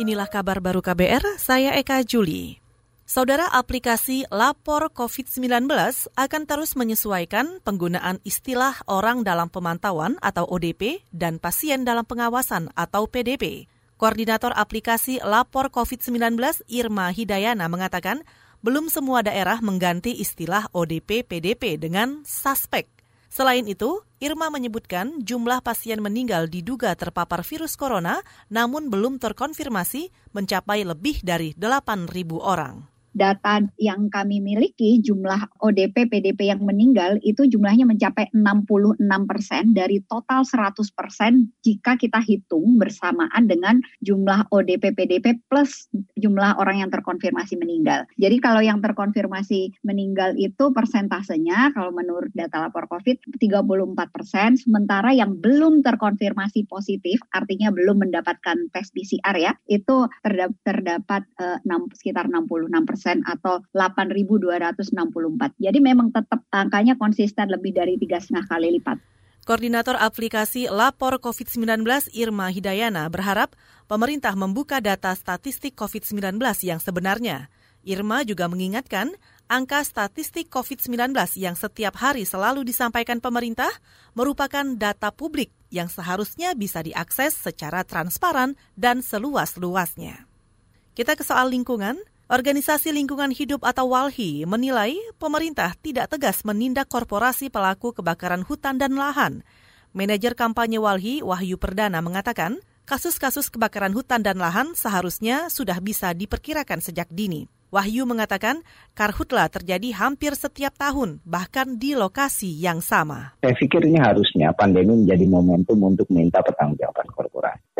Inilah kabar baru KBR, saya Eka Juli. Saudara aplikasi Lapor COVID-19 akan terus menyesuaikan penggunaan istilah orang dalam pemantauan atau ODP dan pasien dalam pengawasan atau PDP. Koordinator aplikasi Lapor COVID-19 Irma Hidayana mengatakan, belum semua daerah mengganti istilah ODP PDP dengan suspek. Selain itu, Irma menyebutkan jumlah pasien meninggal diduga terpapar virus corona namun belum terkonfirmasi mencapai lebih dari 8.000 orang data yang kami miliki jumlah ODP PDP yang meninggal itu jumlahnya mencapai 66 persen dari total 100 persen jika kita hitung bersamaan dengan jumlah ODP PDP plus jumlah orang yang terkonfirmasi meninggal. Jadi kalau yang terkonfirmasi meninggal itu persentasenya kalau menurut data lapor COVID 34 persen, sementara yang belum terkonfirmasi positif artinya belum mendapatkan tes PCR ya itu terdapat, terdapat uh, 6, sekitar 66 persen atau 8.264. Jadi memang tetap angkanya konsisten lebih dari tiga setengah kali lipat. Koordinator aplikasi Lapor COVID-19 Irma Hidayana berharap pemerintah membuka data statistik COVID-19 yang sebenarnya. Irma juga mengingatkan angka statistik COVID-19 yang setiap hari selalu disampaikan pemerintah merupakan data publik yang seharusnya bisa diakses secara transparan dan seluas-luasnya. Kita ke soal lingkungan. Organisasi Lingkungan Hidup atau WALHI menilai pemerintah tidak tegas menindak korporasi pelaku kebakaran hutan dan lahan. Manajer kampanye WALHI Wahyu Perdana mengatakan, kasus-kasus kebakaran hutan dan lahan seharusnya sudah bisa diperkirakan sejak dini. Wahyu mengatakan karhutla terjadi hampir setiap tahun, bahkan di lokasi yang sama. Saya pikir harusnya pandemi menjadi momentum untuk minta pertanggungjawaban.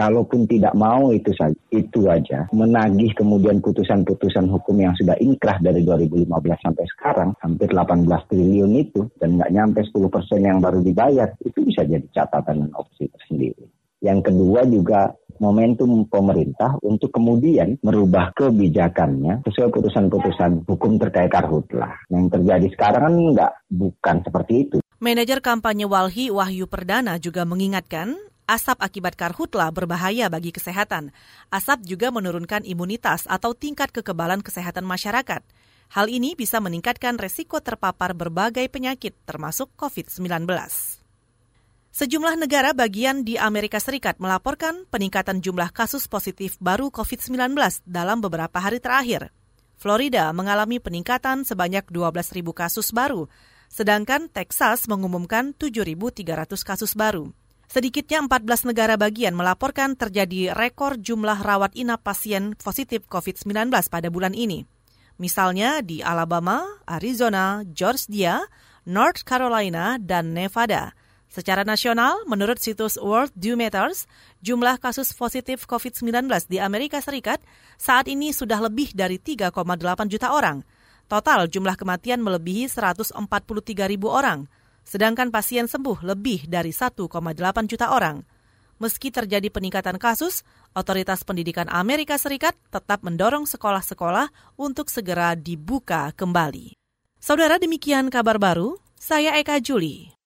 Kalaupun tidak mau itu saja, itu aja. Menagih kemudian putusan-putusan hukum yang sudah inkrah dari 2015 sampai sekarang, hampir 18 triliun itu, dan nggak nyampe 10 persen yang baru dibayar, itu bisa jadi catatan dan opsi tersendiri. Yang kedua juga momentum pemerintah untuk kemudian merubah kebijakannya sesuai putusan-putusan hukum terkait karhutlah. Yang terjadi sekarang kan enggak, bukan seperti itu. Manajer kampanye Walhi Wahyu Perdana juga mengingatkan asap akibat karhutlah berbahaya bagi kesehatan. Asap juga menurunkan imunitas atau tingkat kekebalan kesehatan masyarakat. Hal ini bisa meningkatkan resiko terpapar berbagai penyakit termasuk COVID-19. Sejumlah negara bagian di Amerika Serikat melaporkan peningkatan jumlah kasus positif baru COVID-19 dalam beberapa hari terakhir. Florida mengalami peningkatan sebanyak 12.000 kasus baru, sedangkan Texas mengumumkan 7.300 kasus baru. Sedikitnya 14 negara bagian melaporkan terjadi rekor jumlah rawat inap pasien positif COVID-19 pada bulan ini. Misalnya di Alabama, Arizona, Georgia, North Carolina, dan Nevada – Secara nasional, menurut situs World Do jumlah kasus positif COVID-19 di Amerika Serikat saat ini sudah lebih dari 3,8 juta orang. Total jumlah kematian melebihi 143 ribu orang, sedangkan pasien sembuh lebih dari 1,8 juta orang. Meski terjadi peningkatan kasus, otoritas pendidikan Amerika Serikat tetap mendorong sekolah-sekolah untuk segera dibuka kembali. Saudara demikian kabar baru, saya Eka Juli.